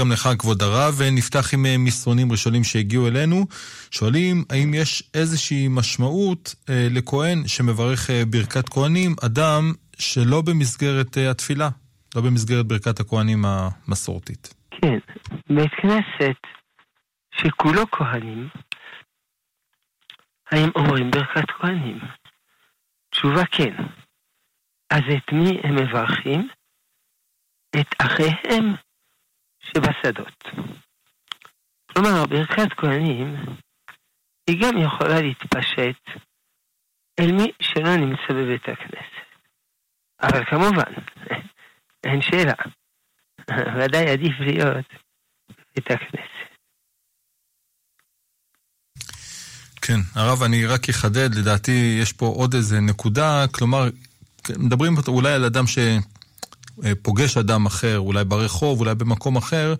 גם לך, כבוד הרב, ונפתח עם אה, מסרונים ראשונים שהגיעו אלינו. שואלים, האם יש איזושהי משמעות אה, לכהן שמברך אה, ברכת כהנים, אדם שלא במסגרת אה, התפילה, לא במסגרת ברכת הכהנים המסורתית? כן, בית כנסת שכולו כהנים, האם אומרים ברכת כהנים? תשובה כן. אז את מי הם מברכים? את אחיהם שבשדות. כלומר, ברכת כהנים היא גם יכולה להתפשט אל מי שלא נמצא בבית הכנסת. אבל כמובן, אין שאלה, ודאי עדיף להיות בבית הכנסת. כן, הרב, אני רק אחדד, לדעתי יש פה עוד איזה נקודה, כלומר, מדברים אולי על אדם שפוגש אדם אחר, אולי ברחוב, אולי במקום אחר,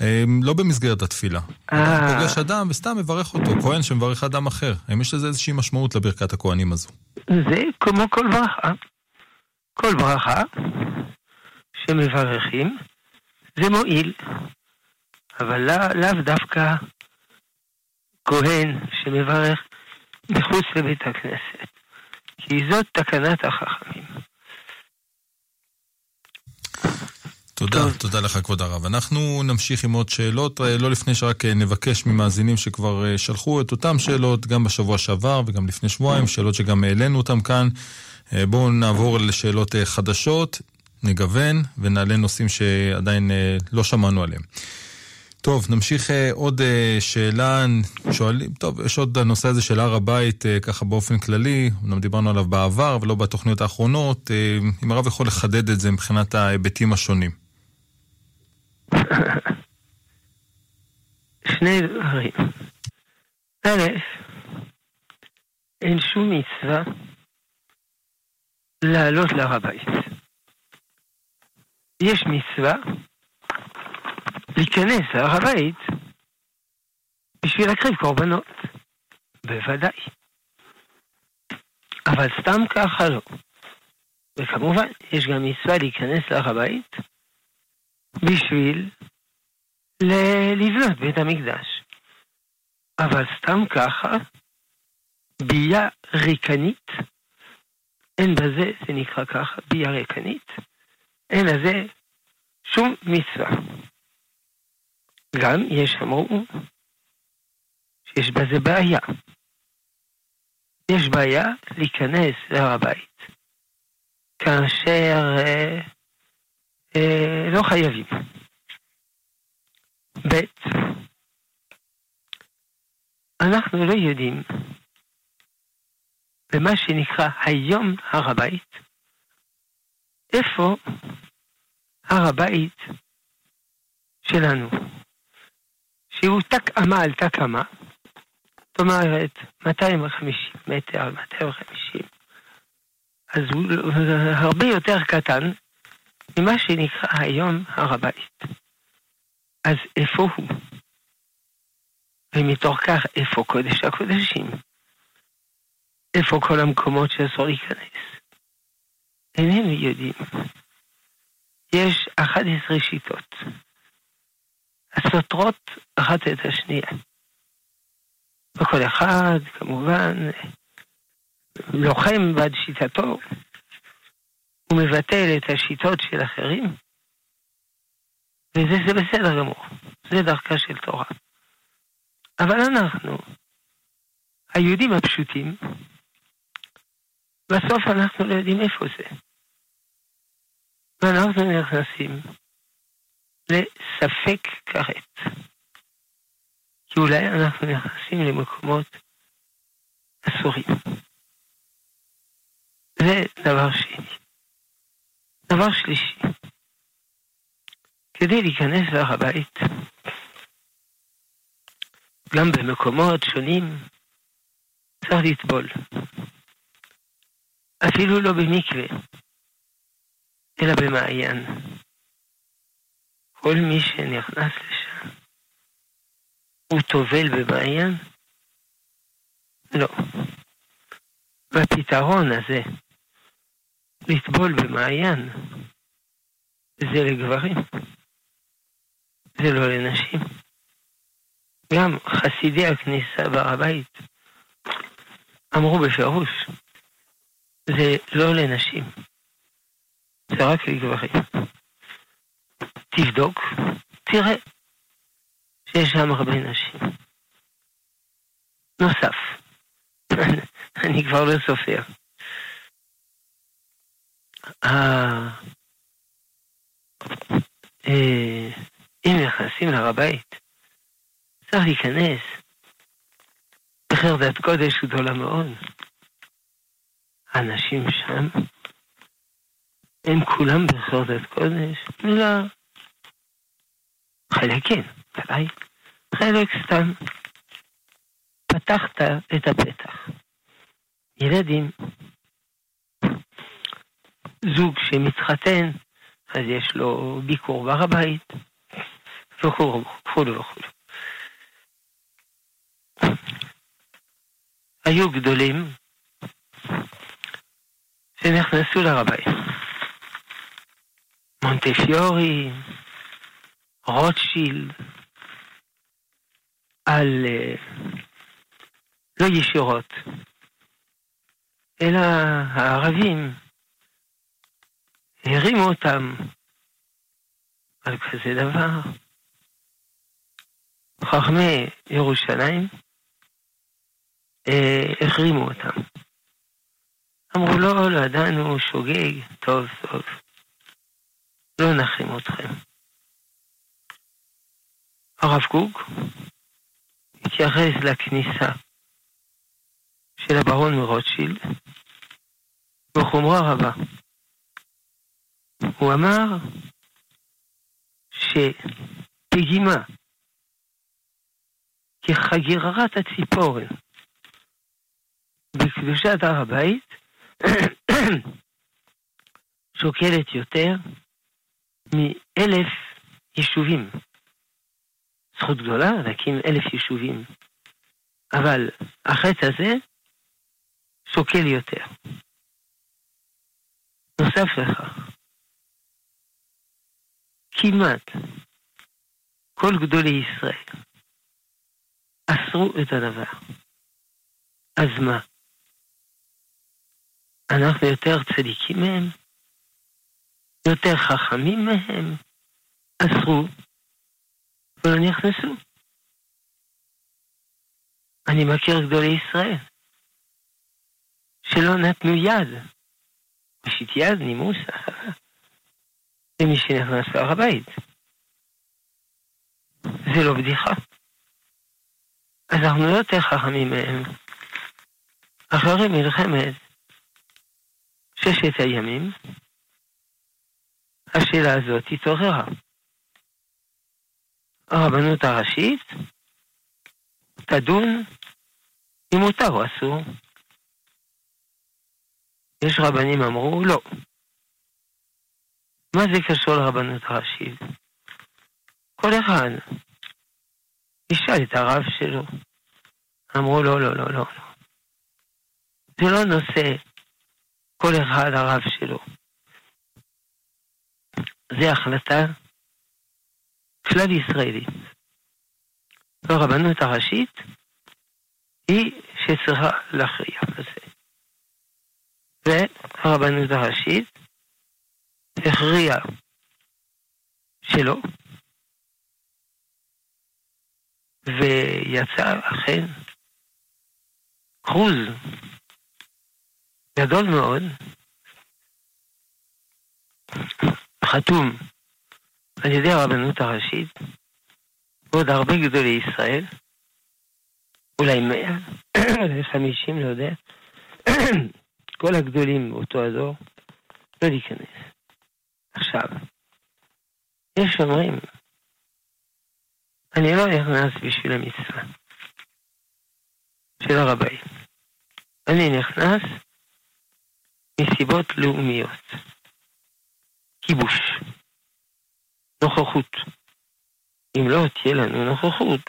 אה, לא במסגרת התפילה. אה. פוגש אדם וסתם מברך אותו, כהן שמברך אדם אחר. האם יש לזה איזושהי משמעות לברכת הכהנים הזו? זה כמו כל ברכה. כל ברכה שמברכים, זה מועיל. אבל לאו לא דווקא כהן שמברך מחוץ לבית הכנסת. כי זאת תקנת החכמים. תודה, טוב. תודה לך כבוד הרב. אנחנו נמשיך עם עוד שאלות, אה, לא לפני שרק אה, נבקש ממאזינים שכבר אה, שלחו את אותן שאלות, גם בשבוע שעבר וגם לפני שבועיים, שאלות שגם העלינו אותן כאן. בואו נעבור לשאלות חדשות, נגוון ונעלה נושאים שעדיין לא שמענו עליהם. טוב, נמשיך עוד שאלה, שואלים, טוב, יש עוד הנושא הזה של הר הבית ככה באופן כללי, אמנם דיברנו עליו בעבר ולא בתוכניות האחרונות, אם הרב יכול לחדד את זה מבחינת ההיבטים השונים. שני דברים. א', אין שום מצווה לעלות להר הבית. יש מצווה להיכנס להר הבית בשביל להקריב קורבנות. בוודאי. אבל סתם ככה לא. וכמובן, יש גם מצווה להיכנס להר הבית בשביל לבנות בית המקדש. אבל סתם ככה, ביה ריקנית, אין בזה, זה נקרא ככה, ביה ריקנית, אין לזה שום מצווה. גם יש אמרו שיש בזה בעיה. יש בעיה להיכנס להר הבית כאשר אה, אה, לא חייבים. ב', אנחנו לא יודעים במה שנקרא היום הר הבית, איפה הר הבית שלנו, שהוא תק אמה על תק אמה, זאת אומרת 250 מטר, 250, אז הוא הרבה יותר קטן ממה שנקרא היום הר הבית. אז איפה הוא? ומתוך כך, איפה קודש הקודשים? איפה כל המקומות שאסור להיכנס? איננו יודעים. יש 11 שיטות, הסותרות אחת את השנייה. וכל אחד, כמובן, לוחם בעד שיטתו, הוא מבטל את השיטות של אחרים, וזה זה בסדר גמור, זה דרכה של תורה. אבל אנחנו, היהודים הפשוטים, בסוף אנחנו לא יודעים איפה זה. ואנחנו נכנסים לספק כרת. כי אולי אנחנו נכנסים למקומות אסורים. זה דבר שני. דבר שלישי, כדי להיכנס להר הבית, גם במקומות שונים, צריך לטבול. אפילו לא במקווה, אלא במעיין. כל מי שנכנס לשם, הוא טובל במעיין? לא. והפתרון הזה, לטבול במעיין, זה לגברים. זה לא לנשים. גם חסידי הכניסה בהר הבית אמרו בפירוש, זה לא לנשים, זה רק לגברים. תבדוק, תראה שיש שם הרבה נשים. נוסף, אני כבר לא סופר. אם נכנסים להר הבית, צריך להיכנס בחרדת קודש גדולה מאוד. האנשים שם, הם כולם בחרדת קודש? לא. חלק כן, ודאי. חלק סתם. פתחת את הפתח. ילדים. זוג שמתחתן, אז יש לו ביקור בהר הבית, וכו' וכו'. היו גדולים שנכנסו להר הבית. מונטפיורי, רוטשילד, על... אה, לא ישירות, אלא הערבים הרימו אותם על כזה דבר. חכמי ירושלים אה, החרימו אותם. אמרו לא, לא ידענו, שוגג, טוב, טוב. לא נחרים אתכם. הרב קוק התייחס לכניסה של הברון מרוטשילד בחומרה רבה. הוא אמר שפגימה כחגירת הציפורן בקדושת הר הבית שוקלת יותר מאלף יישובים. זכות גדולה להקים אלף יישובים. אבל החטא הזה שוקל יותר. נוסף לכך, כמעט כל גדולי ישראל אסרו את הדבר. אז מה? אנחנו יותר צדיקים מהם? יותר חכמים מהם? אסרו ולא נכנסו. אני מכיר גדולי ישראל שלא נתנו יד, פשוט יד, נימוס, למי שנכנס להר הבית. זה לא בדיחה. אז אנחנו לא יותר חכמים מהם. אחרי מלחמת ששת הימים, השאלה הזאת התעוררה. הרבנות הראשית תדון אם מותר או אסור. יש רבנים אמרו לא. מה זה קשור לרבנות הראשית? כל אחד ישאל את הרב שלו. אמרו לא, לא, לא, לא. זה לא נושא כל אחד הרב שלו. זה החלטה כלל ישראלית. והרבנות הראשית היא שצריכה להכריע בזה. והרבנות הראשית הכריעה שלא, ויצא אכן כרוז גדול מאוד, חתום על ידי הרבנות הראשית, ועוד הרבה גדולי ישראל, אולי מאה, חמישים, לא יודע, כל הגדולים באותו הדור, לא להיכנס. עכשיו, יש אומרים, אני לא נכנס בשביל המצווה של הר הבית. אני נכנס מסיבות לאומיות. כיבוש. נוכחות. אם לא תהיה לנו נוכחות,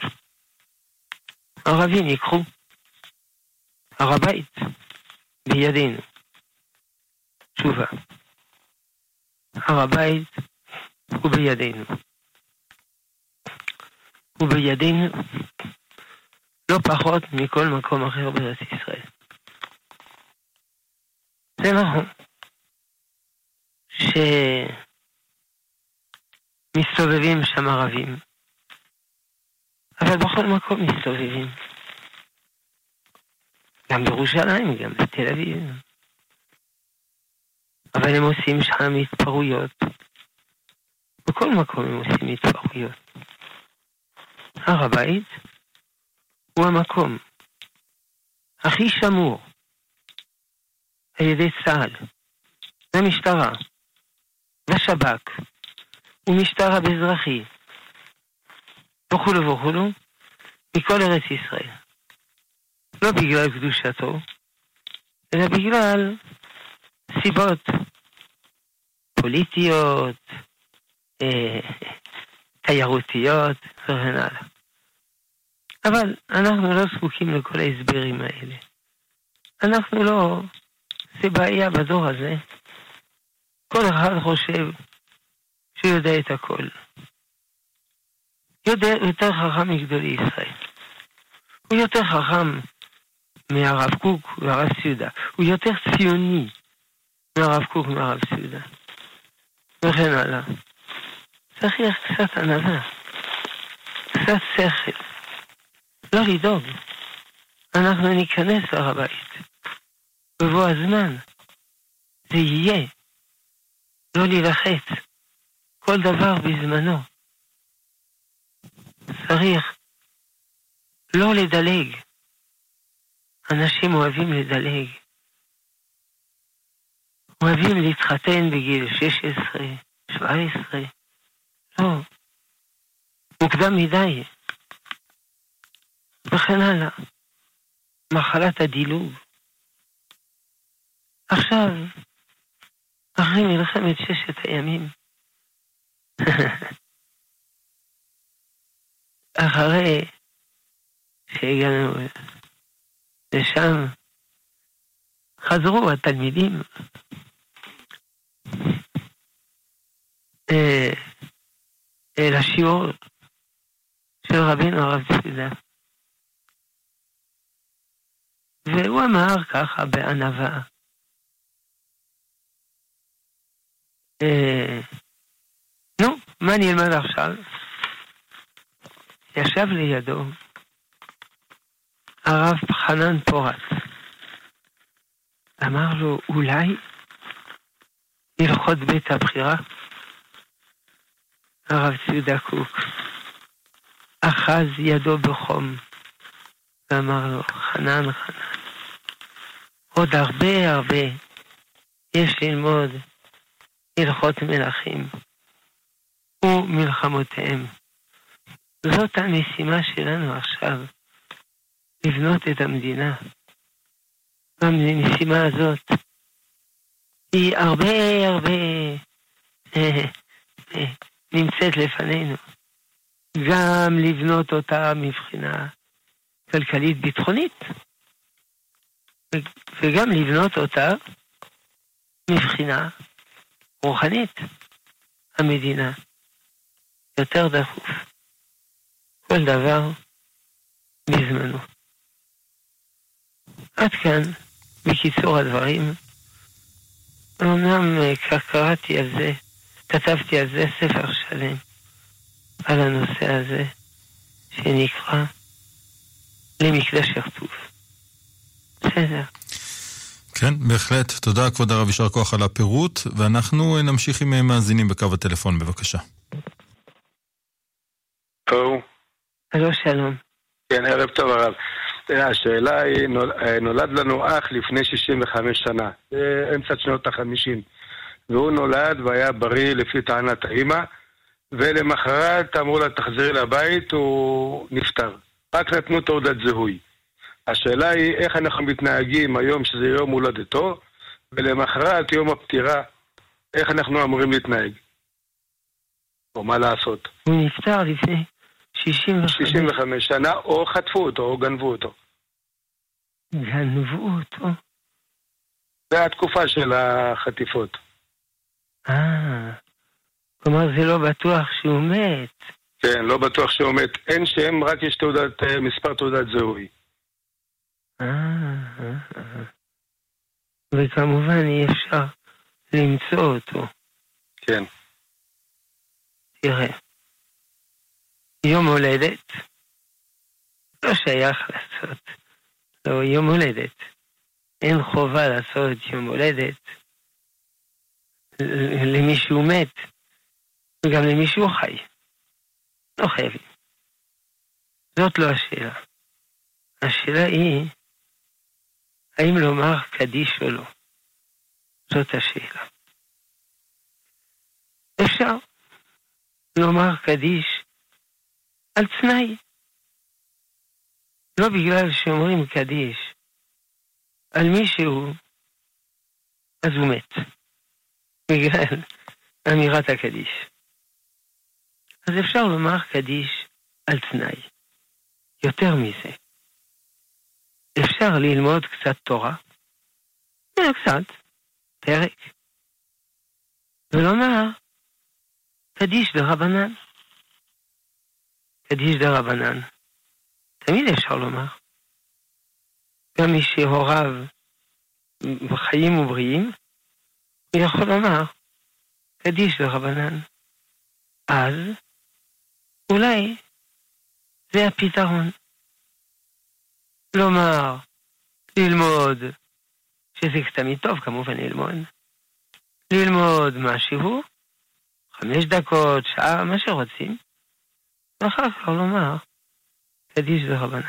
ערבים ייקחו. הר הבית בידינו. תשובה. הר הבית הוא בידינו. הוא בידינו לא פחות מכל מקום אחר בארץ ישראל. זה נכון שמסתובבים שם ערבים, אבל בכל מקום מסתובבים. גם בירושלים, גם בתל אביב. אבל הם עושים שם התפרעויות. בכל מקום הם עושים התפרעויות. הר הבית הוא המקום הכי שמור על ידי צה"ל, והמשטרה, והשב"כ, ומשטר המזרחי, וכולו וכולו, מכל ארץ ישראל. לא בגלל קדושתו, אלא בגלל סיבות פוליטיות, אה, תיירותיות וכן הלאה. אבל אנחנו לא זקוקים לכל ההסברים האלה. אנחנו לא, זה בעיה בדור הזה. כל אחד חושב שהוא יודע את הכל. יודע, יותר חכם מגדולי ישראל. הוא יותר חכם מהרב קוק והרב סיודה. הוא יותר ציוני מהרב קוק ומהרב סיודה. וכן הלאה. צריך קצת ענווה, קצת שכל. לא לדאוג. אנחנו ניכנס להר הבית. בבוא הזמן. זה יהיה. לא להילחץ. כל דבר בזמנו. צריך לא לדלג. אנשים אוהבים לדלג. אוהבים להתחתן בגיל 16, 17. לא. מוקדם מדי. וכן הלאה. מחלת הדילוג. עכשיו, אחרי מלחמת ששת הימים, אחרי שהגענו לשם, חזרו התלמידים אה, אל השיעור של רבינו הרב תפילה. והוא אמר ככה בענווה, אה, מה אני אלמד עכשיו? ישב לידו הרב חנן פורץ. אמר לו, אולי הלכות בית הבחירה? הרב ציודה קוק אחז ידו בחום ואמר לו, חנן, חנן, עוד הרבה הרבה יש ללמוד הלכות מלכים ומלחמותיהם. זאת המשימה שלנו עכשיו, לבנות את המדינה. המשימה הזאת היא הרבה הרבה אה, אה, נמצאת לפנינו. גם לבנות אותה מבחינה כלכלית ביטחונית, וגם לבנות אותה מבחינה רוחנית. המדינה יותר דחוף. כל דבר בזמנו. עד כאן, בקיצור הדברים, אמנם אה, קראתי על זה, כתבתי על זה ספר שלם, על הנושא הזה, שנקרא למקדש הרטוב. בסדר. כן, בהחלט. תודה, כבוד הרב, יישר כוח על הפירוט, ואנחנו נמשיך עם מאזינים בקו הטלפון, בבקשה. טוב. הלו, שלום. כן, ערב טוב, הרב. השאלה היא, נולד לנו אח לפני 65 שנה, אמצע שנות ה-50. והוא נולד והיה בריא לפי טענת האימא, ולמחרת אמרו לה, תחזרי לבית, הוא נפטר. רק נתנו תעודת זיהוי. השאלה היא איך אנחנו מתנהגים היום שזה יום הולדתו, ולמחרת יום הפטירה, איך אנחנו אמורים להתנהג. או מה לעשות. הוא נפטר לפני 65. 65 שנה, או חטפו אותו, או גנבו אותו. גנבו אותו? זה התקופה של החטיפות. אה, כלומר זה לא בטוח שהוא מת, כן, לא בטוח שהוא מת. אין שם, רק יש תעודת, אה, מספר תעודת זהוי. אה, אה, אה. וכמובן אי אפשר למצוא אותו. כן. תראה, יום הולדת לא שייך לעשות, לא יום הולדת. אין חובה לעשות יום הולדת למישהו מת וגם למישהו חי. לא חייבים. זאת לא השאלה. השאלה היא, האם לומר קדיש או לא? זאת השאלה. אפשר לומר קדיש על תנאי. לא בגלל שאומרים קדיש על מישהו, אז הוא מת. בגלל אמירת הקדיש. אז אפשר לומר קדיש על תנאי. יותר מזה, אפשר ללמוד קצת תורה, אה, קצת, פרק, ולומר קדיש דרבנן. קדיש דרבנן. תמיד אפשר לומר. גם מי שהוריו בחיים ובריאים, הוא יכול לומר קדיש דרבנן. אז אולי זה הפתרון. לומר, ללמוד, שזה תמיד טוב כמובן ללמוד, ללמוד משהו, חמש דקות, שעה, מה שרוצים, ואחר כך לומר, קדיש ורבנן.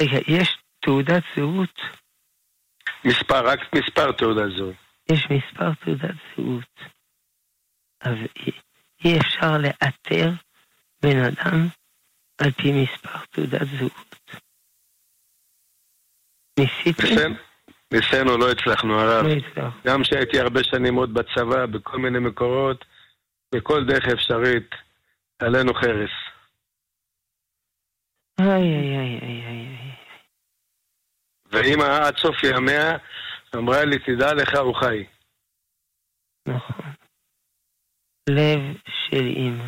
רגע, יש תעודת זהות? מספר, רק מספר תעודת זהות. יש מספר תעודת זהות, אבל אי אפשר לאתר בן אדם על פי מספר תעודת זהות. ניסיתם? ניסינו, לא הצלחנו, הרב. לא הצלחנו. גם כשהייתי הרבה שנים עוד בצבא, בכל מיני מקורות, בכל דרך אפשרית, עלינו חרס. איי, איי, איי, איי, איי. ואימא עד סוף ימיה אמרה לי, תדע לך, הוא חי. נכון. לב של אימא.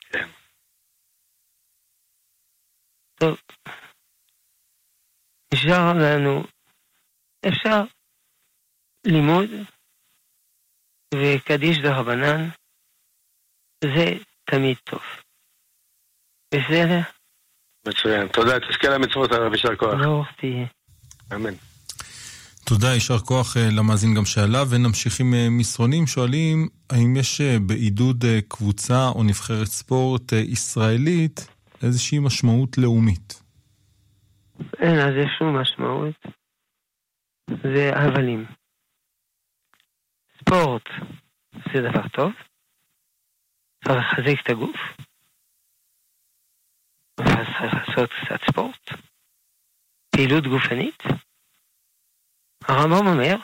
כן. טוב. נשאר לנו, אפשר לימוד וקדיש דרבנן, זה תמיד טוב. בסדר? מצוין. תודה, תזכה למצוות הרב, יישר כוח. ברוך תהיה. אמן. תודה, יישר כוח אה, למאזין גם שעלה, ונמשיך עם אה, מסרונים. שואלים, האם יש אה, בעידוד קבוצה או נבחרת ספורט ישראלית איזושהי משמעות לאומית? אין לזה שום משמעות. זה הבלים. ספורט זה דבר טוב. לחזק את הגוף. אבל צריך לעשות קצת ספורט. פעילות גופנית. הרמב"ם אומר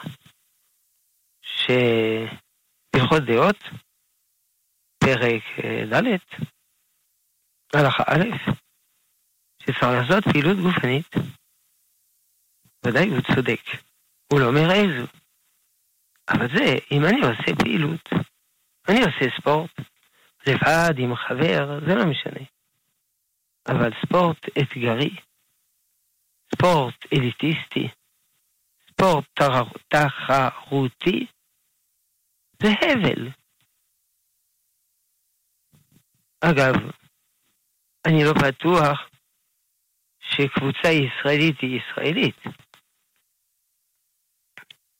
שהלכות דעות, פרק ד', הלכה א', שצריך לעשות פעילות גופנית. ודאי הוא צודק. הוא לא אומר איזו. אבל זה, אם אני עושה פעילות, אני עושה ספורט, לבד, עם חבר, זה לא משנה. אבל ספורט אתגרי, ספורט אליטיסטי, ספורט תחרותי, זה הבל. אגב, אני לא בטוח שקבוצה ישראלית היא ישראלית.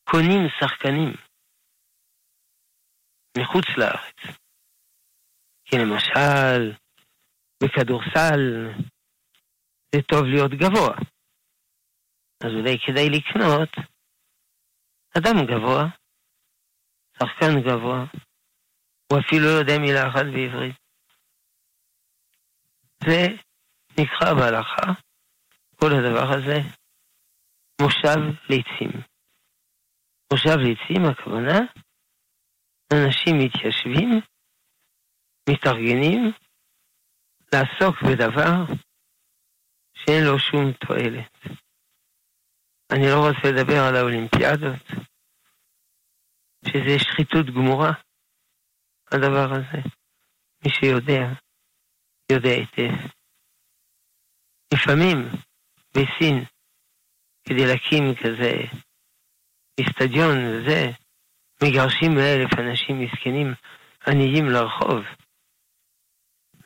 קונים שחקנים מחוץ לארץ. כי למשל, בכדורסל זה טוב להיות גבוה. אז אולי כדאי לקנות אדם גבוה, שחקן גבוה, הוא אפילו לא יודע מילה אחת בעברית. זה נקרא בהלכה, כל הדבר הזה, מושב ליצים. מושב ליצים, הכוונה, אנשים מתיישבים, מתארגנים, לעסוק בדבר שאין לו שום תועלת. אני לא רוצה לדבר על האולימפיאדות, שזה שחיתות גמורה, הדבר הזה. מי שיודע, יודע היטב. לפעמים בסין, כדי להקים כזה איצטדיון וזה, מגרשים אלף אנשים מסכנים עניים לרחוב,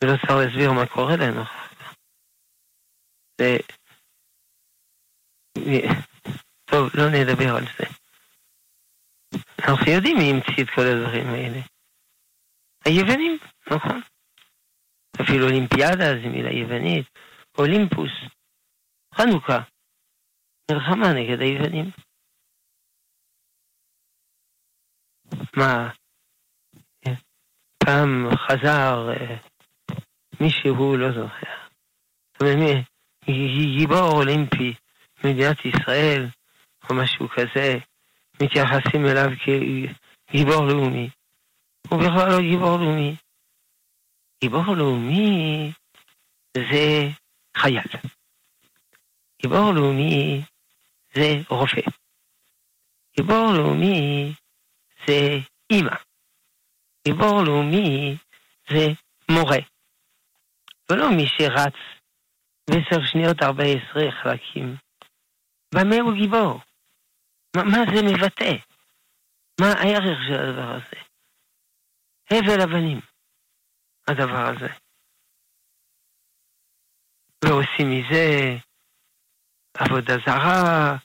ולא צריך להסביר מה קורה להם אחר כך. זה... טוב, לא נדבר על זה. אנחנו יודעים מי המציא את כל הדברים האלה. היוונים, נכון. אפילו אולימפיאדה זה מילה יוונית, אולימפוס, חנוכה, מלחמה נגד היוונים. מה, פעם חזר אה, מישהו, לא זוכר, אומרת, גיבור אולימפי במדינת ישראל, או משהו כזה, מתייחסים אליו כגיבור לאומי. הוא בכלל לא גיבור לאומי. גיבור לאומי זה חייל. גיבור לאומי זה רופא. גיבור לאומי זה אימא. גיבור לאומי זה מורה. ולא מי שרץ בעשר שניות ארבע עשרה חלקים. במה הוא גיבור? מה, מה זה מבטא? מה הערך של הדבר הזה? הבל הבנים, הדבר הזה. ועושים מזה עבודה זרה,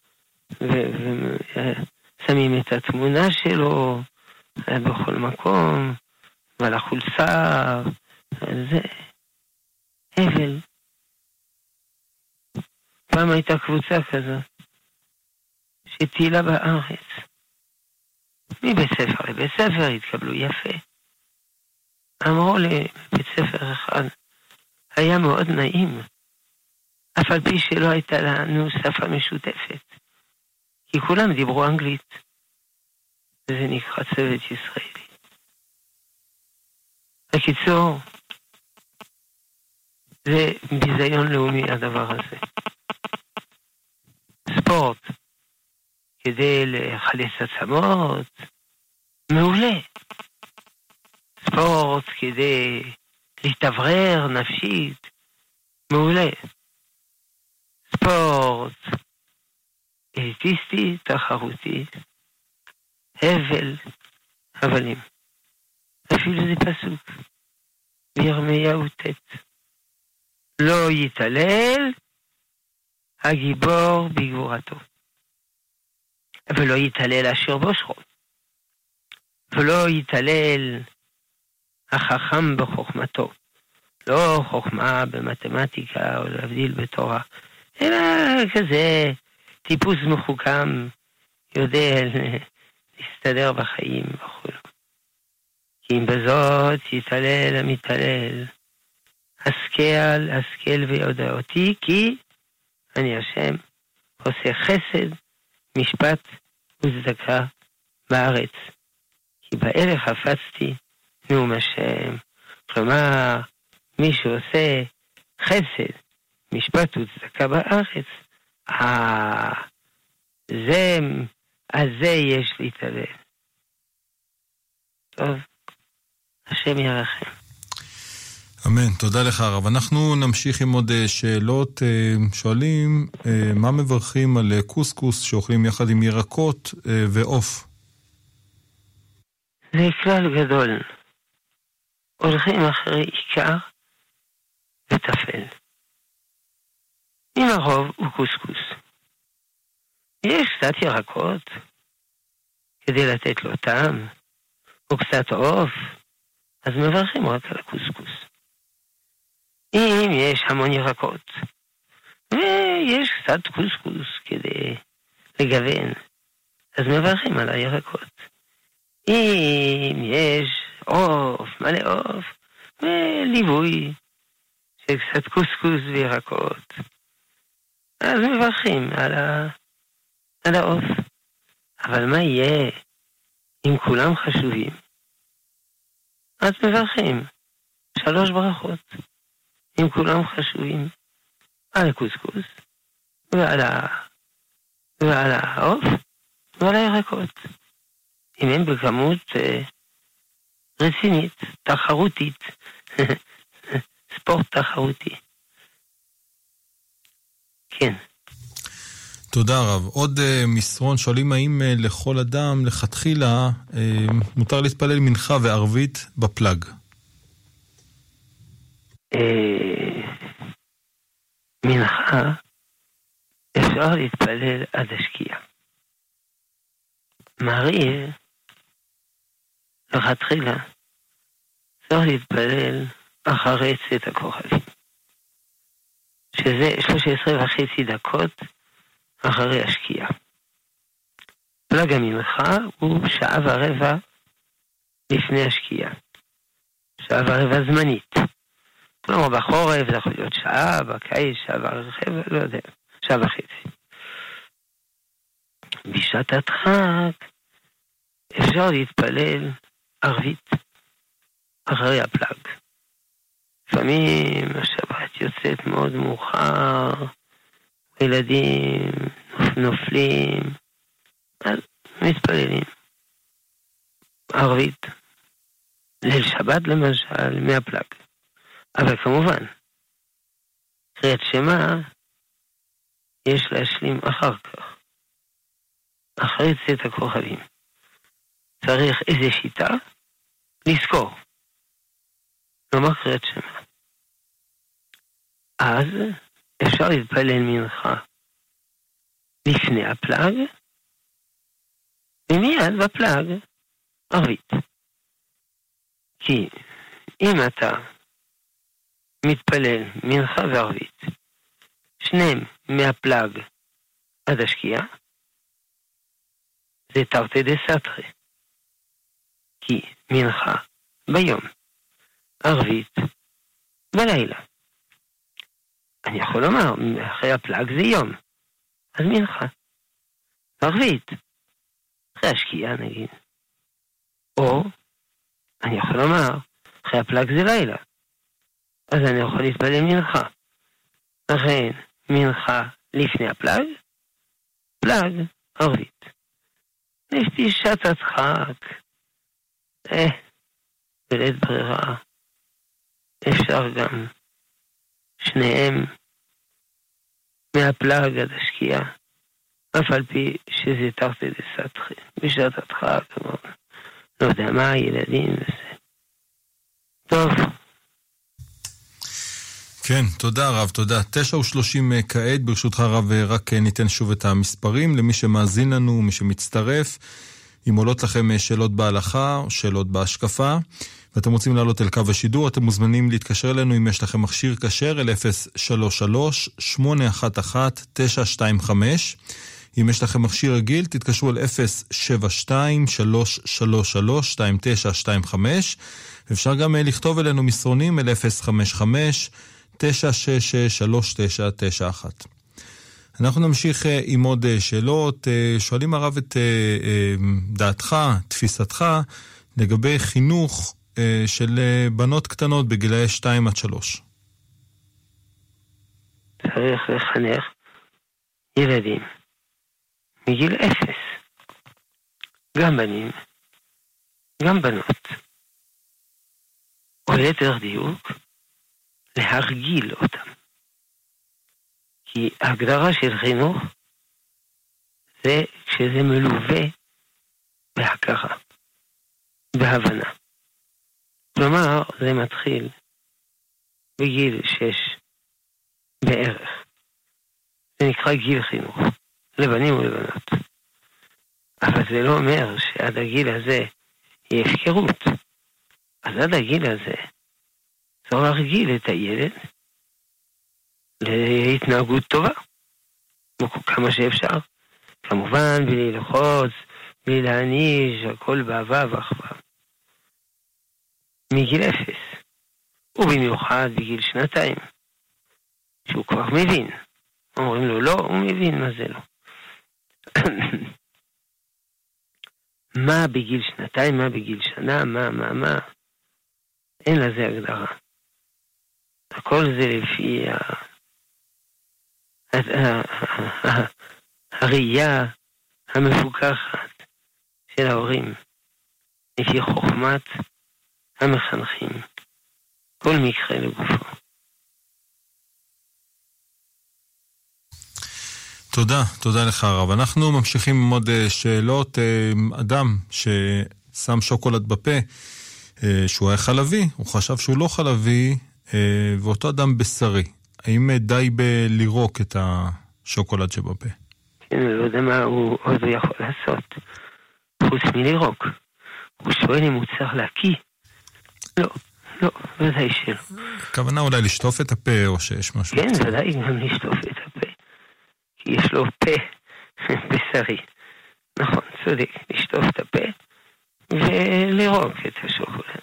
ושמים את התמונה שלו בכל מקום, ועל החולצה, זה הבל. פעם הייתה קבוצה כזאת, שטיילה בארץ. מבית ספר לבית ספר התקבלו יפה. אמרו לבית ספר אחד, היה מאוד נעים, אף על פי שלא הייתה לנו שפה משותפת, כי כולם דיברו אנגלית, וזה נקרא צוות ישראלי. בקיצור, זה ביזיון לאומי הדבר הזה. ספורט, כדי לחלץ עצמות, מעולה. ספורט כדי להתאוורר נפשית, מעולה. ספורט אליטיסטי, תחרותי, הבל, הבלים. אפילו זה פסוק בירמיהו ט'. לא יתעלל הגיבור בגבורתו. ולא יתעלל אשר בושרו. ולא יתעלל החכם בחוכמתו. לא חוכמה במתמטיקה או להבדיל בתורה, אלא כזה טיפוס מחוכם, יודע להסתדר בחיים וכו'. כי אם בזאת יתעלל המתעלל, השכל, השכל ויודע אותי, כי אני השם, עושה חסד, משפט וצדקה בארץ. כי באלה חפצתי נאום השם. כלומר, מי שעושה חסד, משפט וצדקה בארץ, אה, זה, על זה יש להתעלל. טוב, השם ירחם. אמן, תודה לך הרב. אנחנו נמשיך עם עוד אה, שאלות. אה, שואלים, אה, מה מברכים על קוסקוס שאוכלים יחד עם ירקות ועוף? זה כלל גדול. הולכים אחרי עיקר וטפל. אם הרוב הוא קוסקוס. יש קצת ירקות כדי לתת לו טעם, או קצת עוף, אז מברכים רק על הקוסקוס. אם יש המון ירקות, ויש קצת קוסקוס כדי לגוון, אז מברכים על הירקות. אם יש עוף, מלא עוף, וליווי של קצת קוסקוס וירקות, אז מברכים על, ה... על העוף. אבל מה יהיה אם כולם חשובים? אז מברכים שלוש ברכות. אם כולם חשובים, על הקוסקוס, ועל, ה... ועל העוף, ועל הירקות. אם הם בכמות אה, רצינית, תחרותית, ספורט תחרותי. כן. תודה רב. עוד uh, מסרון שואלים האם uh, לכל אדם לכתחילה uh, מותר להתפלל מנחה וערבית בפלאג. מנחה אפשר להתפלל עד השקיעה. מעריב, לכתחילה, צריך להתפלל אחרי צאת הכוכבים, שזה 13 וחצי דקות אחרי השקיעה. פלג המנחה הוא שעה ורבע לפני השקיעה. שעה ורבע זמנית. כלומר, בחורף זה יכול להיות שעה, בקיץ שעה ורבע, לא יודע, שעה וחצי. בשעת הדחק אפשר להתפלל ערבית אחרי הפלאג. לפעמים השבת יוצאת מאוד מאוחר, ילדים נופלים, אז מתפללים. ערבית, ליל שבת למשל, מהפלאג. אבל כמובן, קריאת שמע יש להשלים אחר כך, אחרי צאת הכוכבים. צריך איזה שיטה לזכור. לומר קריאת שמע. אז אפשר להתפלל מנחה לפני הפלאג, ומיד בפלאג ערבית. כי אם אתה מתפלל מנחה וערבית, שניהם מהפלאג עד השקיעה, זה תרתי דסתרי. כי מנחה ביום, ערבית בלילה. אני יכול לומר, אחרי הפלאג זה יום, אז מנחה. ערבית, אחרי השקיעה נגיד. או, אני יכול לומר, אחרי הפלאג זה לילה, אז אני יכול להתפלל מנחה. לכן, מנחה לפני הפלאג, פלאג ערבית. יש לי שעת הדחק, אה, בלית ברירה, אפשר גם שניהם מהפלאג עד השקיעה, אף על פי שזה תרתי דסתחי, בשעת הדחק, לא יודע מה, ילדים וזה. טוב. כן, תודה רב, תודה. תשע ושלושים אה, כעת, ברשותך רב, אה, רק אה, ניתן שוב את המספרים למי שמאזין לנו, מי שמצטרף. אם עולות לכם שאלות בהלכה שאלות בהשקפה, ואתם רוצים לעלות אל קו השידור, אתם מוזמנים להתקשר אלינו אם יש לכם מכשיר כשר אל 033-811-925. אם יש לכם מכשיר רגיל, תתקשרו אל 072-333-2925. אפשר גם לכתוב אלינו מסרונים אל 055 966-3991. אנחנו נמשיך אה, עם עוד אה, שאלות. אה, שואלים הרב את דעתך, תפיסתך, לגבי חינוך של בנות קטנות בגילאי 2 עד 3. צריך לחנך ילדים מגיל אפס, גם בנים, גם בנות. או ליתר דיוק, להרגיל אותם. כי ההגדרה של חינוך זה כשזה מלווה בהכרה, בהבנה. כלומר, זה מתחיל בגיל שש בערך. זה נקרא גיל חינוך, לבנים ולבנות. אבל זה לא אומר שעד הגיל הזה היא הפקרות. אז עד הגיל הזה צריך להרגיל את הילד להתנהגות טובה, כמה שאפשר. כמובן, בלי ללחוץ, בלי להעניש, הכל באהבה ואחווה. מגיל אפס, ובמיוחד בגיל שנתיים, שהוא כבר מבין. אומרים לו לא, הוא מבין מה זה לא. מה בגיל שנתיים, מה בגיל שנה, מה, מה, מה, אין לזה הגדרה. הכל זה לפי הראייה המפוקחת של ההורים, לפי חוכמת המחנכים. כל מקרה לגופו. תודה, תודה לך הרב. אנחנו ממשיכים עם עוד אה, שאלות. אה, אדם ששם שוקולד בפה, אה, שהוא היה חלבי, הוא חשב שהוא לא חלבי, ואותו אדם בשרי. האם די בלירוק את השוקולד שבפה? כן, אני לא יודע מה הוא עוד יכול לעשות, חוץ מלירוק. הוא שואל אם הוא צריך להקיא. לא, לא, ודאי שלא. הכוונה אולי לשטוף את הפה, או שיש משהו... כן, ודאי גם לשטוף את הפה. כי יש לו פה בשרי. נכון, צודק, לשטוף את הפה ולירוק את השוקולד.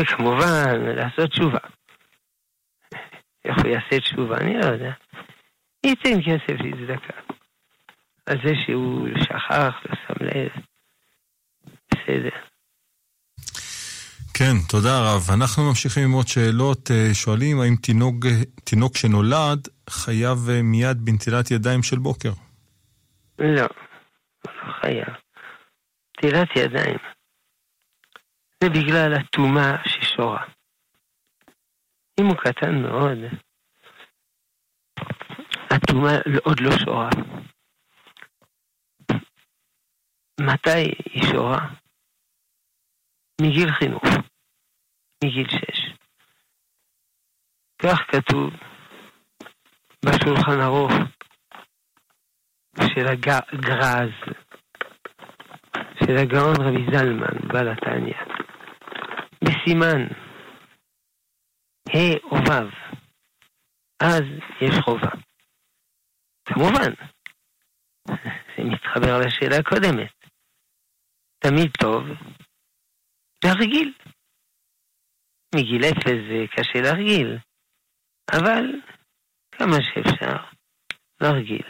וכמובן, לעשות תשובה. איך הוא יעשה תשובה? אני לא יודע. ייתן כסף לצדקה. על זה שהוא שכח, לא שם לב. בסדר. כן, תודה רב. אנחנו ממשיכים עם עוד שאלות. אה, שואלים האם תינוק, תינוק שנולד חייב אה, מיד בנטילת ידיים של בוקר? לא, לא חייב. נטילת ידיים זה בגלל הטומאה ששורה. אם הוא קטן מאוד, הטומאה עוד לא שורה. מתי היא שורה? מגיל חינוך, מגיל שש. כך כתוב בשולחן ערוך של הגרז, של הגאון רבי זלמן, בעל התניא, בסימן ה' או ו', אז יש חובה. כמובן, זה מתחבר לשאלה הקודמת. תמיד טוב להרגיל. מגיל אפס זה קשה להרגיל, אבל כמה שאפשר להרגיל.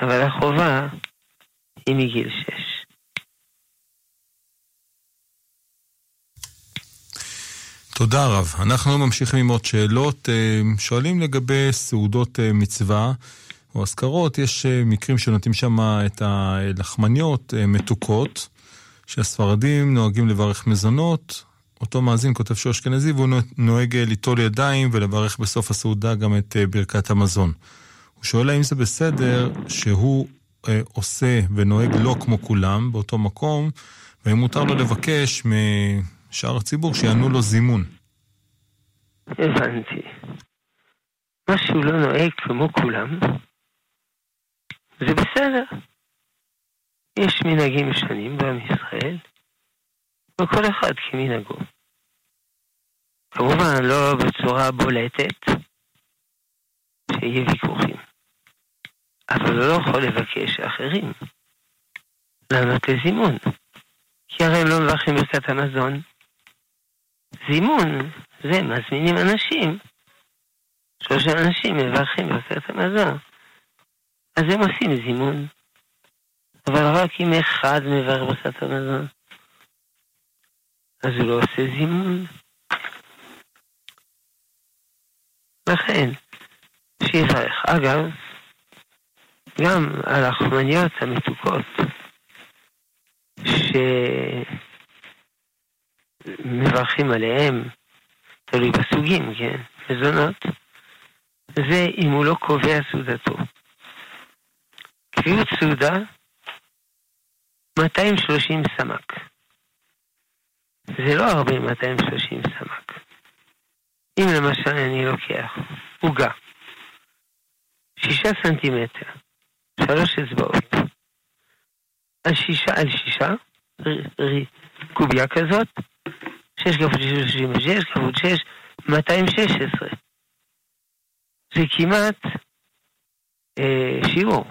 אבל החובה היא מגיל שש. תודה רב. אנחנו ממשיכים עם עוד שאלות. אה, שואלים לגבי סעודות אה, מצווה או אזכרות, יש אה, מקרים שנותנים שם את הלחמניות מתוקות. שהספרדים נוהגים לברך מזונות. אותו מאזין כותב שהוא אשכנזי והוא נוהג ליטול ידיים ולברך בסוף הסעודה גם את ברכת המזון. הוא שואל האם זה בסדר שהוא עושה ונוהג לא כמו כולם באותו מקום, והאם מותר לו לבקש משאר הציבור שיענו לו זימון. הבנתי. מה שהוא לא נוהג כמו כולם, זה בסדר. יש מנהגים שונים בעם ישראל, וכל אחד כמנהגו. כמובן לא בצורה בולטת, שיהיה ויכוחים. אבל הוא לא יכול לבקש אחרים לענות לזימון, כי הרי הם לא מברכים ברכת המזון. זימון זה מזמינים אנשים, שלושה אנשים מברכים ברכת המזון, אז הם עושים זימון. אבל רק אם אחד מברך ברכת המזון, אז הוא לא עושה זימון. לכן, שיברך. אגב, גם הלחמניות המתוקות, שמברכים עליהם, תלוי בסוגים, כן, מזונות, זה אם הוא לא קובע סעודתו. קביעות סעודה 230 סמ"ק. זה לא הרבה 230 סמ"ק. אם למשל אני לוקח עוגה, שישה סנטימטר, שלוש אצבעות, על שישה על שישה, קוביה כזאת, שש כפול שש, שלושים ושש, כפול שש, 216. זה כמעט אה, שיעור.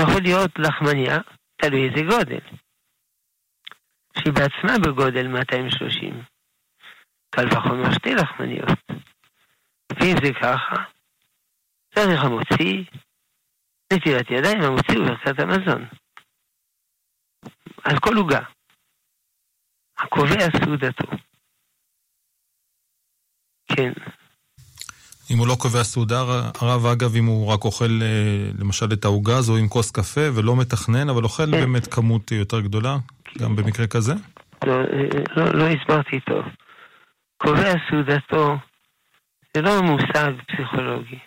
יכול להיות לחמניה תלוי איזה גודל. שהיא בעצמה בגודל 230. קל וחומר שתי לחמניות. ואם זה ככה, צריך המוציא, נטילת ידיים, המוציא וברכת המזון. על כל עוגה. הקובע סעודתו. כן. אם הוא לא קובע סעודה, הרב אגב, אם הוא רק אוכל אה, למשל את העוגה הזו עם כוס קפה ולא מתכנן, אבל אוכל כן. באמת כמות יותר גדולה, גם במקרה כזה? לא, לא, לא הסברתי טוב. קובע סעודתו, זה לא מושג פסיכולוגי,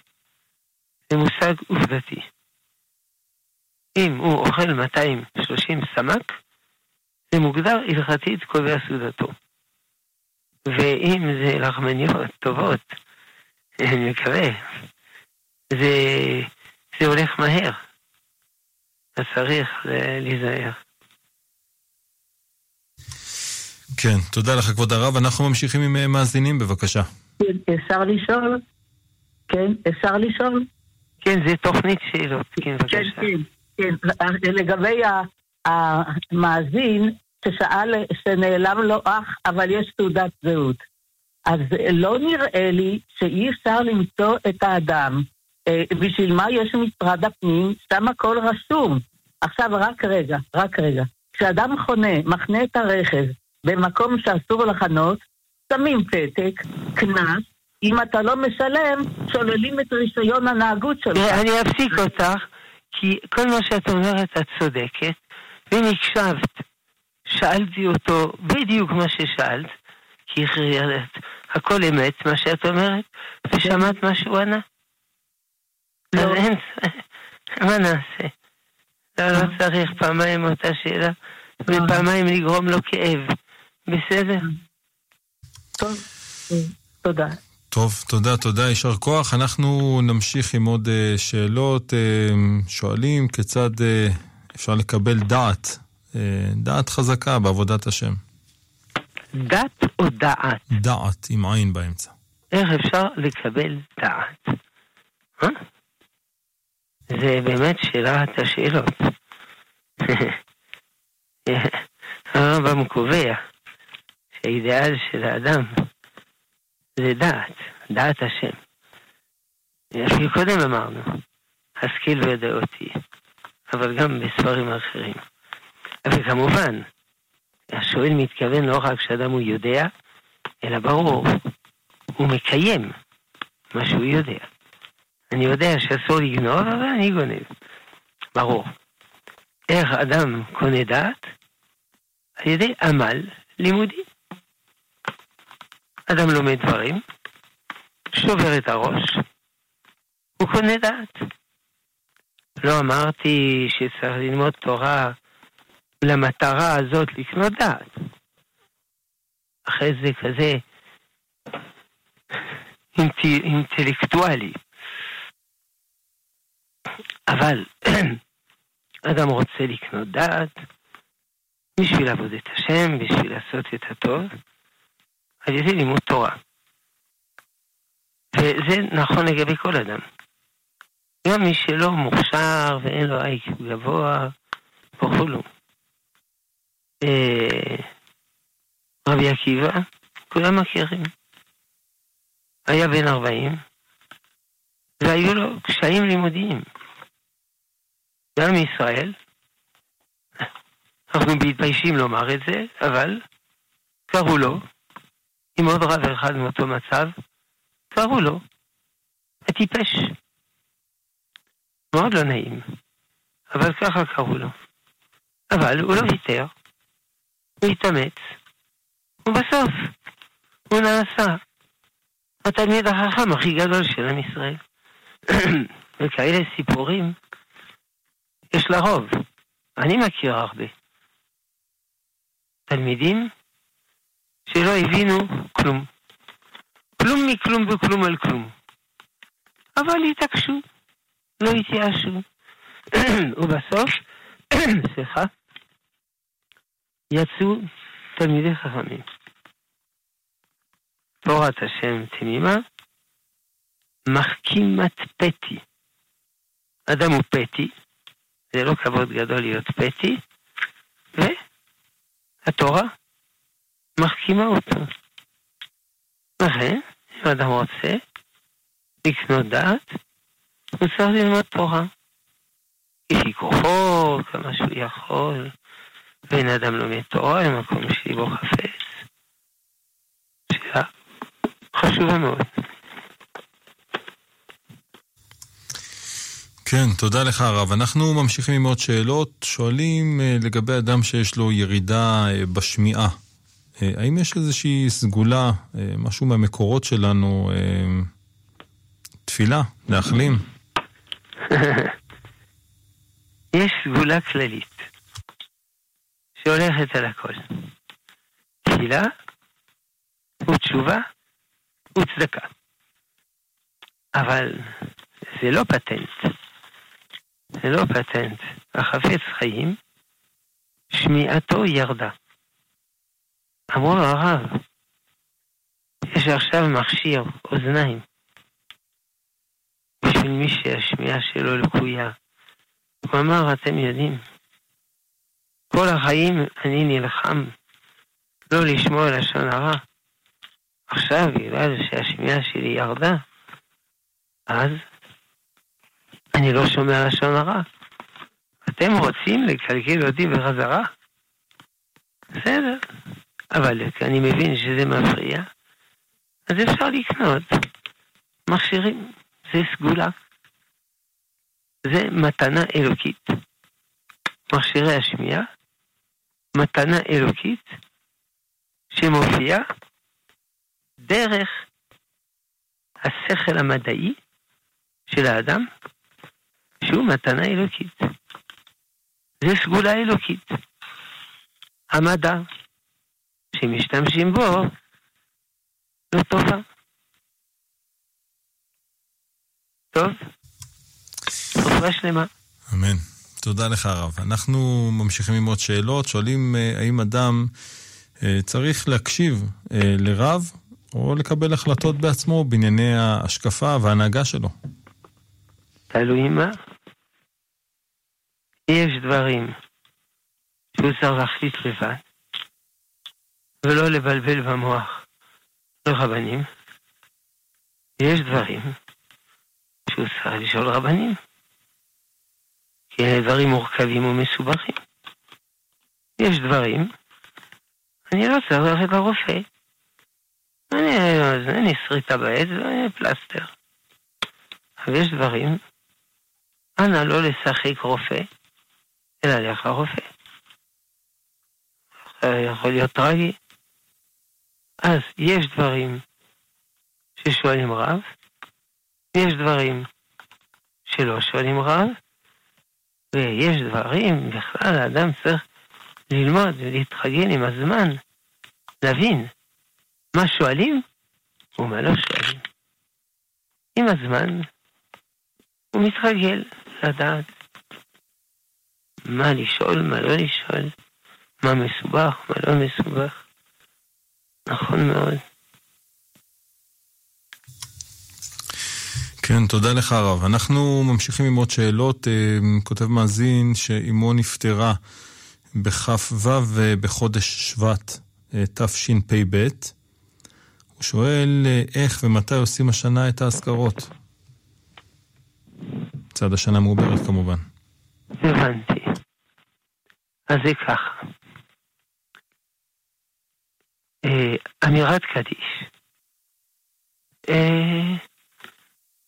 זה מושג עובדתי. אם הוא אוכל 230 סמ"ק, זה מוגדר הלכתית קובע סעודתו. ואם זה לחמניות טובות, אני מקווה, זה, זה הולך מהר. אז צריך להיזהר. כן, תודה לך כבוד הרב. אנחנו ממשיכים עם אה, מאזינים, בבקשה. כן, אפשר לשאול? כן, אפשר לשאול? כן, זה תוכנית שאלות, כן, בבקשה. כן, כן, כן. לגבי המאזין ששאל שנעלם לו אח, אבל יש תעודת זהות. אז לא נראה לי שאי אפשר למצוא את האדם. אה, בשביל מה יש משרד הפנים? שם הכל רשום. עכשיו, רק רגע, רק רגע. כשאדם חונה, מחנה את הרכב במקום שאסור לחנות, שמים פתק, קנס, אם אתה לא משלם, שוללים את רישיון הנהגות שלך. אני אפסיק אותך, כי כל מה שאת אומרת את צודקת, ואם הקשבת, שאלתי אותו בדיוק מה ששאלת, כי הכל אמת, מה שאת אומרת, ושמעת מה שהוא ענה. אז לא. אין, מה נעשה? לא, לא צריך פעמיים אותה שאלה, ופעמיים לגרום לו כאב. בסדר? טוב, תודה. טוב, תודה, תודה, יישר כוח. אנחנו נמשיך עם עוד uh, שאלות. Uh, שואלים כיצד uh, אפשר לקבל דעת, uh, דעת חזקה בעבודת השם. דת או דעת? דעת, עם עין באמצע. איך אפשר לקבל דעת? אה? זה באמת שאלת השאלות. הרמב"ם קובע שהאידאל של האדם זה דעת, דעת השם. אפילו קודם אמרנו, השכיל אותי, אבל גם בספרים אחרים. וכמובן, השואל מתכוון לא רק שאדם הוא יודע, אלא ברור, הוא מקיים מה שהוא יודע. אני יודע שאסור לגנוב, אבל אני גונב. ברור. איך אדם קונה דעת? על ידי עמל לימודי. אדם לומד דברים, שובר את הראש, הוא קונה דעת. לא אמרתי שצריך ללמוד תורה למטרה הזאת לקנות דעת. אחרי זה כזה אינטלקטואלי. אבל אדם רוצה לקנות דעת בשביל לעבוד את השם, בשביל לעשות את הטוב, על ידי לימוד תורה. וזה נכון לגבי כל אדם. גם מי שלא מוכשר ואין לו אייקו גבוה וכולו. אה, רבי עקיבא, כולם מכירים. היה בן 40, והיו לו קשיים לימודיים. גם ישראל, אנחנו מתביישים לומר את זה, אבל קראו לו, עם עוד רב אחד מאותו מצב, קראו לו הטיפש. מאוד לא נעים, אבל ככה קראו לו. אבל הוא לא ויתר, הוא התאמץ, ובסוף הוא נעשה התלמיד החכם הכי גדול של עם ישראל. וכאלה סיפורים יש לרוב. אני מכיר הרבה. תלמידים שלא הבינו כלום. כלום מכלום וכלום על כלום. אבל התעקשו, לא התייאשו. ובסוף, סליחה, יצאו תלמידי חכמים. תורת השם תמימה, מחכימת פתי. אדם הוא פתי, זה לא כבוד גדול להיות פתי, והתורה מחכימה אותו. לכן, אם אדם רוצה לקנות דעת, הוא צריך ללמוד תורה. לפי כוחו, כמה שהוא יכול, ואין אדם לומד תורה למקום שיבו חפץ. שאלה חשובה מאוד. כן, תודה לך הרב. אנחנו ממשיכים עם עוד שאלות. שואלים אה, לגבי אדם שיש לו ירידה אה, בשמיעה. האם יש איזושהי סגולה, משהו מהמקורות שלנו, תפילה, להחלים? יש סגולה כללית שהולכת על הכל. תפילה ותשובה וצדקה. אבל זה לא פטנט. זה לא פטנט. החפץ חיים, שמיעתו ירדה. אמרו הרב, יש עכשיו מכשיר אוזניים בשביל מי שהשמיעה שלו לקויה. הוא אמר, אתם יודעים, כל החיים אני נלחם לא לשמוע לשון הרע. עכשיו, בגלל שהשמיעה שלי ירדה, אז אני לא שומע לשון הרע. אתם רוצים לקלקל אותי בחזרה? בסדר, אבל אני מבין שזה מפריע, אז אפשר לקנות מכשירים, זה סגולה. זה מתנה אלוקית. מכשירי השמיעה, מתנה אלוקית שמופיעה דרך השכל המדעי של האדם, שהוא מתנה אלוקית. זה סגולה אלוקית. המדע שמשתמשים בו לא טובה. טוב? תופעה שלמה. אמן. תודה לך הרב. אנחנו ממשיכים עם עוד שאלות. שואלים אה, האם אדם אה, צריך להקשיב אה, לרב או לקבל החלטות בעצמו בענייני ההשקפה וההנהגה שלו. תלוי מה. יש דברים שהוא צריך להחליט לבד, ולא לבלבל במוח לרבנים. יש דברים שהוא צריך לשאול רבנים, כי אלה דברים מורכבים ומסובכים. יש דברים, אני לא צריך ללכת לרופא. אני, אני שריטה בעץ ואני פלסטר. אבל יש דברים, אנא לא לשחק רופא, אלא ללכת לרופא. יכול להיות טרגי. אז יש דברים ששואלים רב, יש דברים שלא שואלים רב, ויש דברים, בכלל האדם צריך ללמוד ולהתחגן עם הזמן, להבין מה שואלים ומה לא שואלים. עם הזמן הוא מתרגל לדעת מה לשאול, מה לא לשאול, מה מסובך, מה לא מסובך. נכון מאוד. כן, תודה לך הרב. אנחנו ממשיכים עם עוד שאלות. אה, כותב מאזין שאימו נפטרה בכ"ו בחודש שבט אה, תשפ"ב. הוא שואל אה, איך ומתי עושים השנה את האזכרות. צד השנה מעוברת כמובן. הבנתי. אז זה ככה. אמירת קדיש.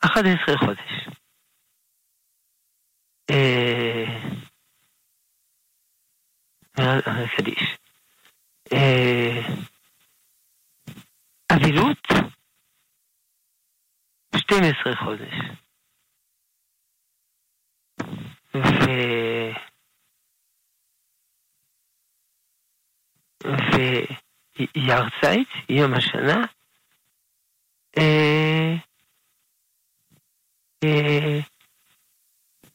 11 חודש. קדיש. אבילות, 12 חודש. ו... וירצייט, יום השנה,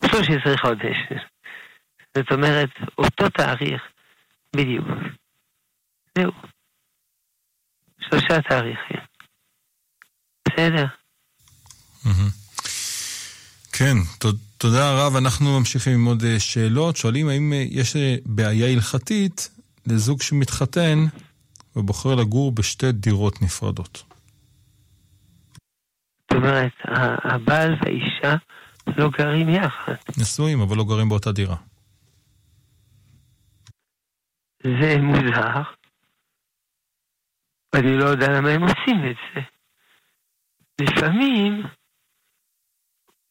13 חודש. זאת אומרת, אותו תאריך בדיוק. זהו. שלושה תאריכים. בסדר. כן, תודה רב. אנחנו ממשיכים עם עוד אה, שאלות. שואלים האם אה, יש אה, בעיה הלכתית לזוג שמתחתן ובוחר לגור בשתי דירות נפרדות. זאת אומרת, הבעל והאישה לא גרים יחד. נשואים, אבל לא גרים באותה דירה. זה מוזר. ואני לא יודע למה הם עושים את זה. לפעמים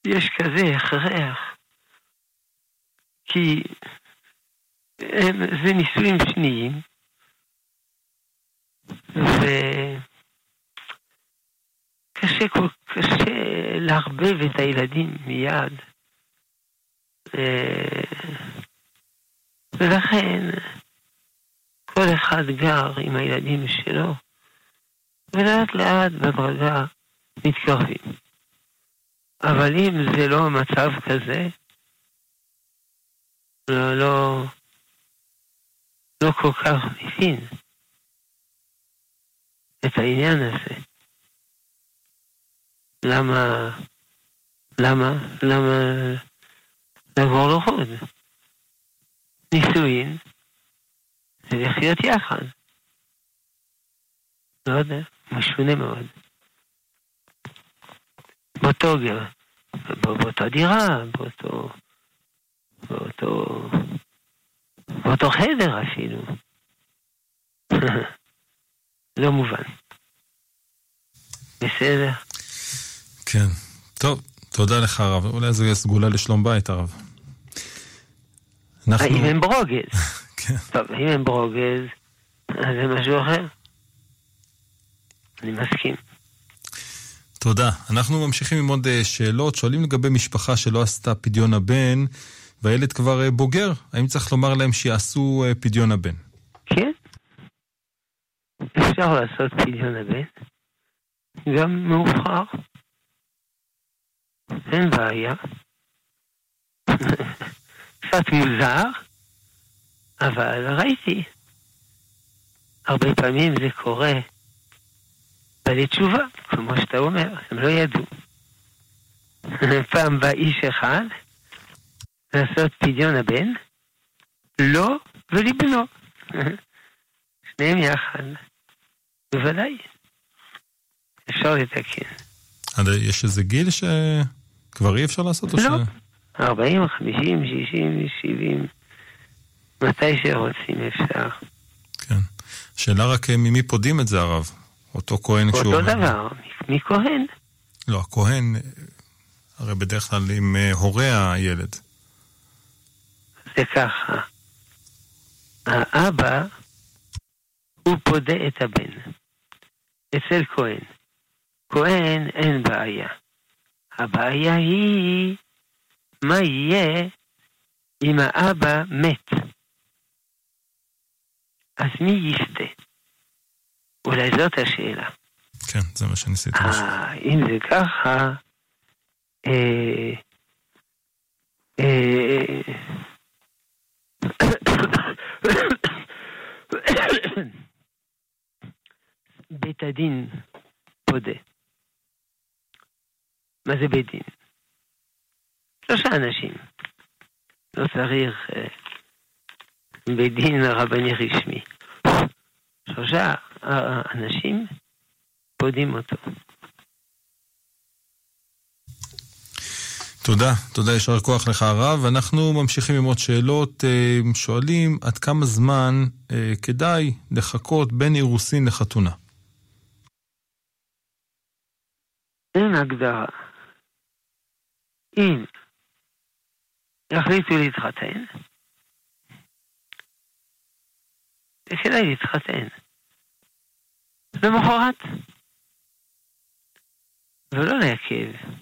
יש כזה הכרח, כי הם, זה נישואים שניים, וקשה קשה לערבב את הילדים מיד. אה, ולכן כל אחד גר עם הילדים שלו, ולאט לאט בדרגה מתקרבים. אבל אם זה לא מצב כזה, לא, לא, לא כל כך מבין את העניין הזה. למה, למה, למה לעבור לחוד? נישואין זה לחיות יחד. לא יודע, משונה מאוד. באותו גר, באותה דירה, באותו, באותו, באותו חדר אפילו. לא מובן. בסדר. כן. טוב, תודה לך הרב. אולי זו סגולה לשלום בית הרב. אנחנו... האם הם ברוגז? כן. טוב, אם הם ברוגז, אז זה משהו אחר. אני מסכים. תודה. אנחנו ממשיכים עם עוד אה, שאלות. שואלים לגבי משפחה שלא עשתה פדיון הבן, והילד כבר אה, בוגר. האם צריך לומר להם שיעשו אה, פדיון הבן? כן. אפשר לעשות פדיון הבן. גם מאוחר. אין בעיה. קצת מוזר, אבל ראיתי. הרבה פעמים זה קורה בעלי תשובה, כמו שאתה אומר, הם לא ידעו. פעם בא איש אחד לעשות פדיון הבן, לו ולבנו. שניהם יחד. בוודאי. אפשר לתקן. יש איזה גיל שכבר אי אפשר לעשות? לא. 40, 50, 60, 70, מתי שרוצים אפשר. כן. השאלה רק אה, ממי פודים את זה הרב? אותו כהן כשהוא... אותו דבר, מכהן. לא, הכהן, אה, הרי בדרך כלל עם אה, הורי הילד. זה ככה, האבא, הוא פודה את הבן. אצל כהן. כהן אין בעיה. הבעיה היא מה יהיה אם האבא מת. אז מי יסטה? אולי זאת השאלה. כן, זה מה שניסיתי לשאול. אם זה ככה, אה, אה, בית הדין פודה. מה זה בית דין? שלושה אנשים. לא צריך אה, בית דין רבני רשמי. שלושה אה, אנשים פודים אותו. תודה, תודה, יישר כוח לך הרב. אנחנו ממשיכים עם עוד שאלות. אה, שואלים עד כמה זמן כדאי לחכות בין אירוסין לחתונה? אין הגדרה. אם יחליטו להתחתן, וכדאי להתחתן. למחרת. ולא לעכב.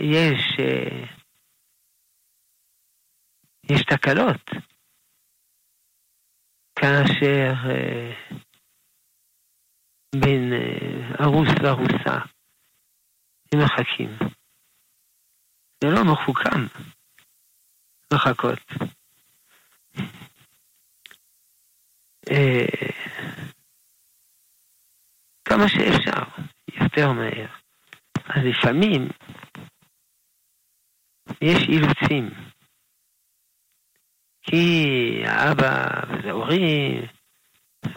יש, אה, יש תקלות. כאשר אה, בין אה, ארוס וארוסה הם מחכים. זה לא מחוכם לחכות. אה, כמה שאפשר, יותר מהר. אז לפעמים יש אילוצים. כי האבא וזה הורים,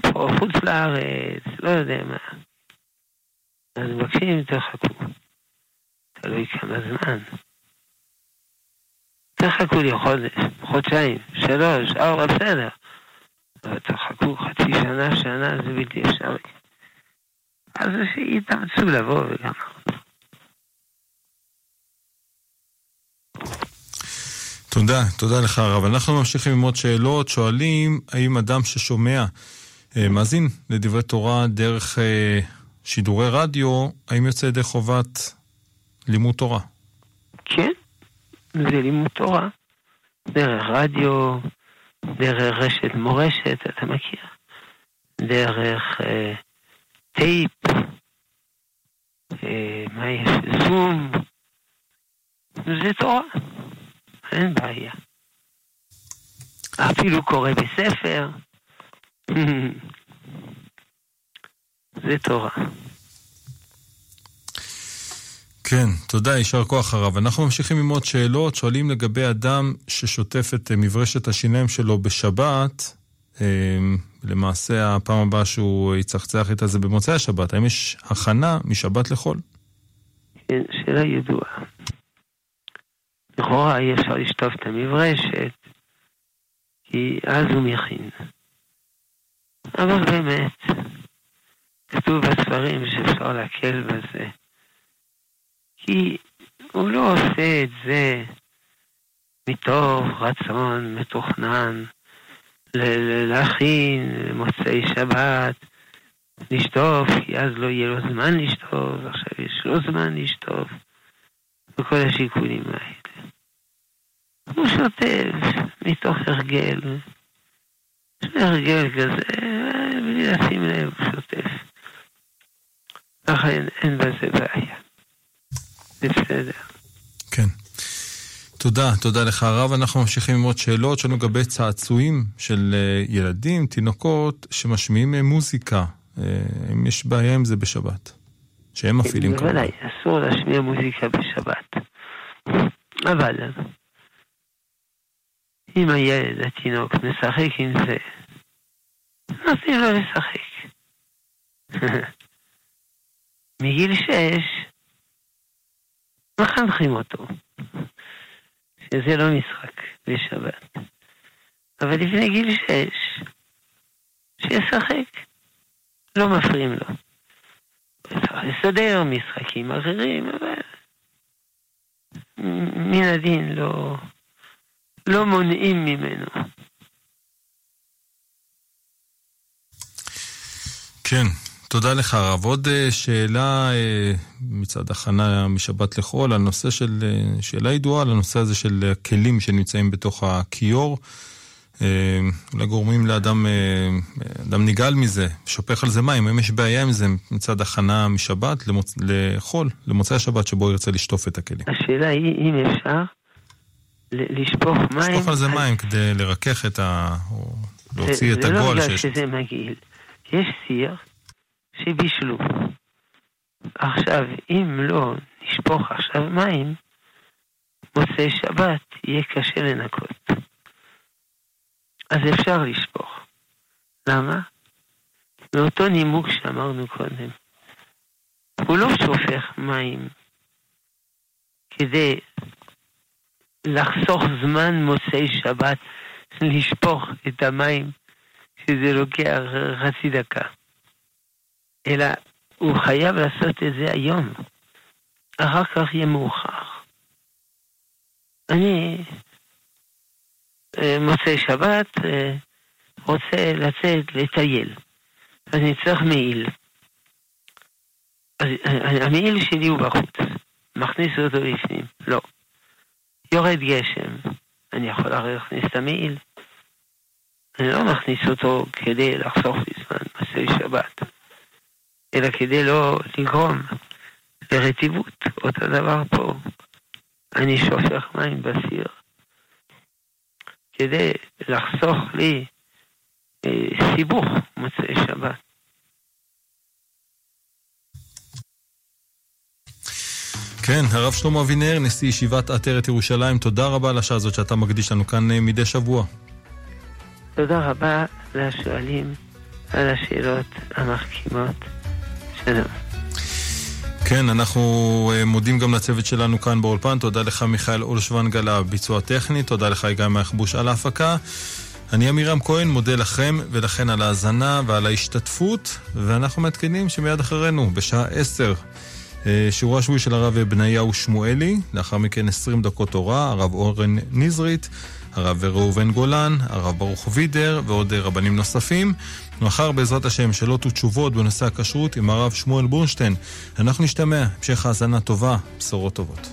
פה חוץ לארץ, לא יודע מה. אז מבקשים, תחכו. תלוי כמה זמן. תחכו לי חודש, חודשיים, שלוש, ארבע, בסדר. אבל תחכו חצי שנה, שנה, זה בלתי אפשרי. אז שיתאמצו לבוא וגם... תודה, תודה לך הרב. אנחנו ממשיכים עם עוד שאלות. שואלים האם אדם ששומע מאזין לדברי תורה דרך שידורי רדיו, האם יוצא ידי חובת לימוד תורה? כן, זה לימוד תורה. דרך רדיו, דרך רשת מורשת, אתה מכיר? דרך אה, טייפ, אה, מה יש? זום. זה תורה, אין בעיה. אפילו קורא בספר. זה תורה. כן, תודה, יישר כוח הרב. אנחנו ממשיכים עם עוד שאלות. שואלים לגבי אדם ששוטף את מברשת השיניים שלו בשבת. אה, למעשה, הפעם הבאה שהוא יצחצח איתה זה במוצאי השבת. האם יש הכנה משבת לחול? כן, שאלה ידועה. לכאורה אי אפשר לשטוף את המברשת, כי אז הוא מכין. אבל באמת, כתוב בספרים שאפשר להקל בזה. כי הוא לא עושה את זה מתוך רצון מתוכנן להכין מוצאי שבת, לשטוף, כי אז לא יהיה לו זמן לשטוף, עכשיו יש לו זמן לשטוף, וכל השיקולים האלה. הוא שוטף מתוך הרגל, הרגל כזה, בלי לשים לב, הוא שוטף. אין, אין בזה בעיה. בסדר. כן. תודה, תודה לך הרב. אנחנו ממשיכים עם עוד שאלות. יש לנו לגבי צעצועים של אה, ילדים, תינוקות, שמשמיעים אה, מוזיקה. אה, אם יש בעיה עם זה בשבת. שהם מפעילים כמובן. בוודאי, אסור להשמיע מוזיקה בשבת. אבל אם הילד, התינוק, משחק עם זה, נותנים לו לשחק. מגיל שש מחנכים אותו, שזה לא משחק בשבת. אבל לפני גיל שש, שישחק, לא מפריעים לו. צריך לסדר משחקים אחרים, אבל מן הדין לא, לא מונעים ממנו. כן, תודה לך הרב. עוד אה, שאלה אה, מצד הכנה משבת לחול, על נושא של, אה, שאלה ידועה על הנושא הזה של הכלים שנמצאים בתוך הכיור. אולי גורמים לאדם, אדם נגעל מזה, שופך על זה מים, אם יש בעיה עם זה מצד הכנה משבת למוצ... לחול, למוצאי השבת שבו ירצה לשטוף את הכלים. השאלה היא אם אפשר לשפוך מים. לשפוך על זה מים כדי לרכך את ה... או להוציא את הגועל שיש. זה לא בגלל שזה מגעיל. יש סיר שבישלו. עכשיו, אם לא נשפוך עכשיו מים, מוצאי שבת יהיה קשה לנקות. אז אפשר לשפוך. למה? מאותו נימוק שאמרנו קודם. הוא לא שופך מים כדי לחסוך זמן מוצאי שבת לשפוך את המים, שזה לוקח חצי דקה. אלא הוא חייב לעשות את זה היום. אחר כך יהיה מאוחר. אני אה, מוצאי שבת אה, רוצה לצאת לטייל, אני צריך מעיל. אה, המעיל שלי הוא בחוץ, מכניס אותו בפנים, לא. יורד גשם, אני יכול להכניס את המעיל. אני לא מכניס אותו כדי לחסוך לי זמן, מוצאי שבת. אלא כדי לא לגרום לרטיבות. אותו דבר פה. אני שופך מים בסיר כדי לחסוך לי אה, סיבוך מוצאי שבת. כן, הרב שלמה אבינר, נשיא ישיבת עטרת ירושלים, תודה רבה על השעה הזאת שאתה מקדיש לנו כאן אה, מדי שבוע. תודה רבה לשואלים על השאלות המחכימות. כן, אנחנו אה, מודים גם לצוות שלנו כאן באולפן. תודה לך, מיכאל אולשוונג, על הביצוע הטכני. תודה לך, גיא מהחבוש, על ההפקה. אני עמירם כהן, מודה לכם ולכן על ההאזנה ועל ההשתתפות, ואנחנו מעדכנים שמיד אחרינו, בשעה עשר, אה, שיעור השבועי של הרב בניהו שמואלי, לאחר מכן עשרים דקות תורה, הרב אורן נזרית, הרב ראובן גולן, הרב ברוך וידר ועוד רבנים נוספים. מחר בעזרת השם שאלות ותשובות בנושא הכשרות עם הרב שמואל בורנשטיין. אנחנו נשתמע, המשך האזנה טובה, בשורות טובות.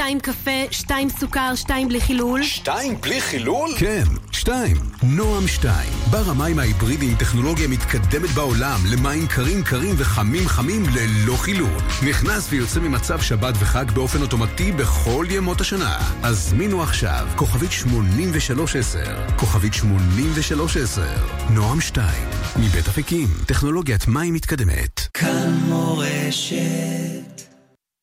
שתיים קפה, שתיים סוכר, שתיים בלי חילול. שתיים בלי חילול? כן, שתיים. נועם שתיים. בר המים ההיברידי עם טכנולוגיה מתקדמת בעולם למים קרים קרים וחמים חמים ללא חילול. נכנס ויוצא ממצב שבת וחג באופן אוטומטי בכל ימות השנה. הזמינו עכשיו, כוכבית 8310. כוכבית 8310. נועם שתיים. מבית אפיקים, טכנולוגיית מים מתקדמת. כאן מורשת